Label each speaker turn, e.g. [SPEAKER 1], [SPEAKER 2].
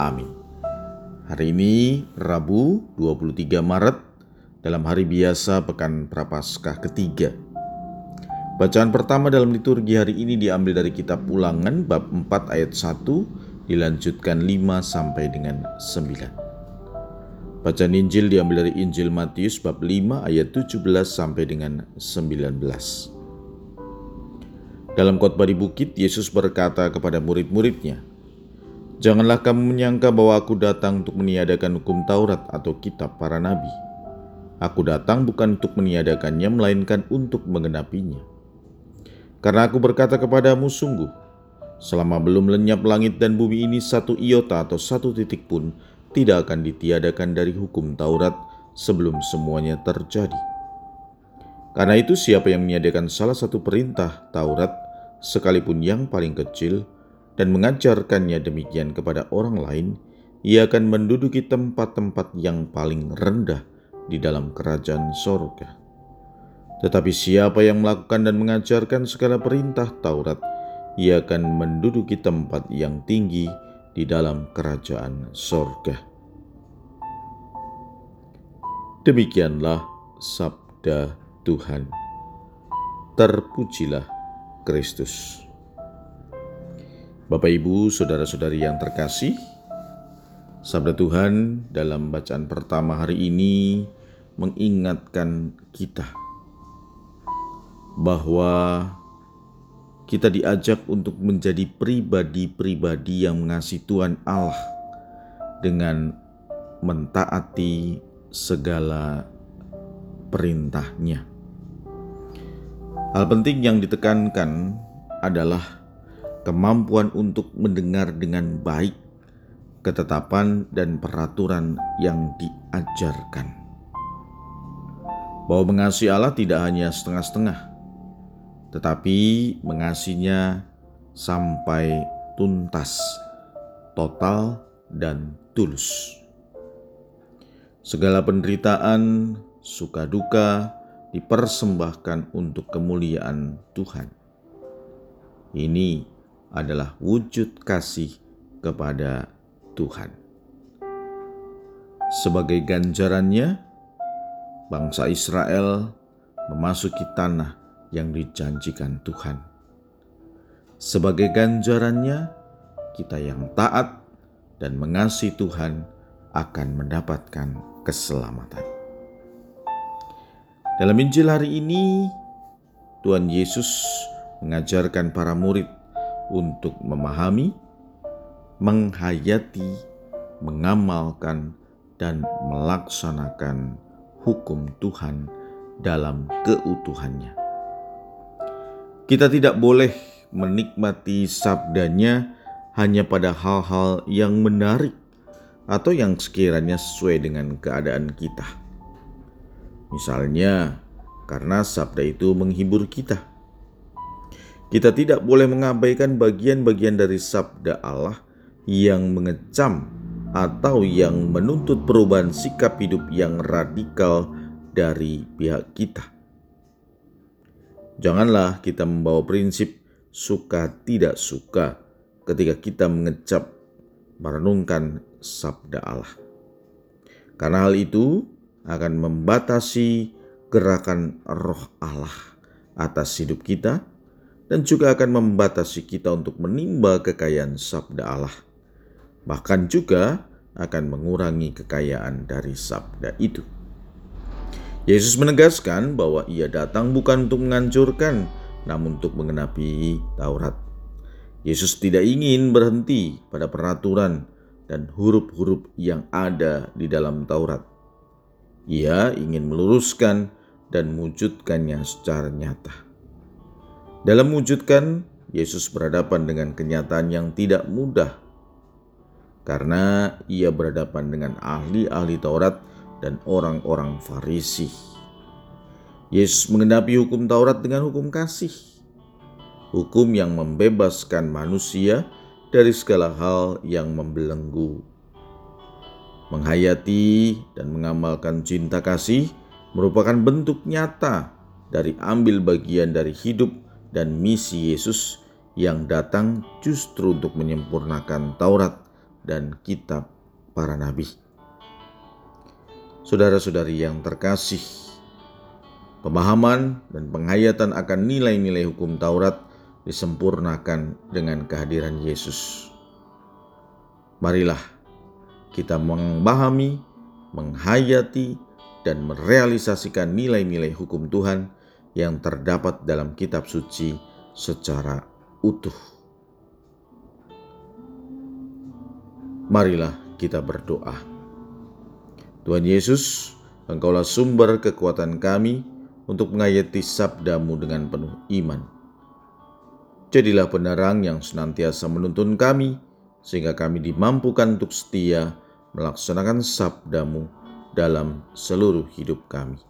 [SPEAKER 1] Amin. Hari ini Rabu 23 Maret dalam hari biasa Pekan Prapaskah ketiga. Bacaan pertama dalam liturgi hari ini diambil dari kitab Ulangan bab 4 ayat 1 dilanjutkan 5 sampai dengan 9. Bacaan Injil diambil dari Injil Matius bab 5 ayat 17 sampai dengan 19. Dalam khotbah di bukit, Yesus berkata kepada murid-muridnya, Janganlah kamu menyangka bahwa aku datang untuk meniadakan hukum Taurat atau kitab para nabi. Aku datang bukan untuk meniadakannya, melainkan untuk mengenapinya. Karena aku berkata kepadamu sungguh, Selama belum lenyap langit dan bumi ini satu iota atau satu titik pun tidak akan ditiadakan dari hukum Taurat sebelum semuanya terjadi. Karena itu siapa yang meniadakan salah satu perintah Taurat sekalipun yang paling kecil dan mengajarkannya demikian kepada orang lain, ia akan menduduki tempat-tempat yang paling rendah di dalam kerajaan sorga. Tetapi siapa yang melakukan dan mengajarkan segala perintah Taurat, ia akan menduduki tempat yang tinggi di dalam kerajaan sorga. Demikianlah sabda Tuhan. Terpujilah Kristus. Bapak, Ibu, saudara-saudari yang terkasih, sabda Tuhan dalam bacaan pertama hari ini mengingatkan kita bahwa kita diajak untuk menjadi pribadi-pribadi yang mengasihi Tuhan Allah dengan mentaati segala perintahnya. Hal penting yang ditekankan adalah kemampuan untuk mendengar dengan baik ketetapan dan peraturan yang diajarkan. Bahwa mengasihi Allah tidak hanya setengah-setengah, tetapi mengasihinya sampai tuntas, total, dan tulus. Segala penderitaan, suka duka dipersembahkan untuk kemuliaan Tuhan. Ini adalah wujud kasih kepada Tuhan. Sebagai ganjarannya, bangsa Israel memasuki tanah yang dijanjikan Tuhan. Sebagai ganjarannya, kita yang taat dan mengasihi Tuhan akan mendapatkan keselamatan. Dalam Injil hari ini, Tuhan Yesus mengajarkan para murid untuk memahami, menghayati, mengamalkan, dan melaksanakan hukum Tuhan dalam keutuhannya. Kita tidak boleh menikmati sabdanya hanya pada hal-hal yang menarik atau yang sekiranya sesuai dengan keadaan kita. Misalnya, karena sabda itu menghibur kita. Kita tidak boleh mengabaikan bagian-bagian dari sabda Allah yang mengecam atau yang menuntut perubahan sikap hidup yang radikal dari pihak kita. Janganlah kita membawa prinsip suka tidak suka ketika kita mengecap merenungkan sabda Allah. Karena hal itu akan membatasi gerakan roh Allah atas hidup kita dan juga akan membatasi kita untuk menimba kekayaan sabda Allah. Bahkan juga akan mengurangi kekayaan dari sabda itu. Yesus menegaskan bahwa ia datang bukan untuk menghancurkan, namun untuk mengenapi Taurat. Yesus tidak ingin berhenti pada peraturan dan huruf-huruf yang ada di dalam Taurat. Ia ingin meluruskan dan mewujudkannya secara nyata. Dalam mewujudkan, Yesus berhadapan dengan kenyataan yang tidak mudah, karena ia berhadapan dengan ahli-ahli Taurat dan orang-orang Farisi. Yesus mengendapi hukum Taurat dengan hukum kasih, hukum yang membebaskan manusia dari segala hal yang membelenggu. Menghayati dan mengamalkan cinta kasih merupakan bentuk nyata dari ambil bagian dari hidup dan misi Yesus yang datang justru untuk menyempurnakan Taurat dan kitab para nabi. Saudara-saudari yang terkasih, pemahaman dan penghayatan akan nilai-nilai hukum Taurat disempurnakan dengan kehadiran Yesus. Marilah kita memahami, menghayati, dan merealisasikan nilai-nilai hukum Tuhan yang terdapat dalam kitab suci secara utuh. Marilah kita berdoa. Tuhan Yesus, Engkaulah sumber kekuatan kami untuk menghayati sabdamu dengan penuh iman. Jadilah penerang yang senantiasa menuntun kami, sehingga kami dimampukan untuk setia melaksanakan sabdamu dalam seluruh hidup kami.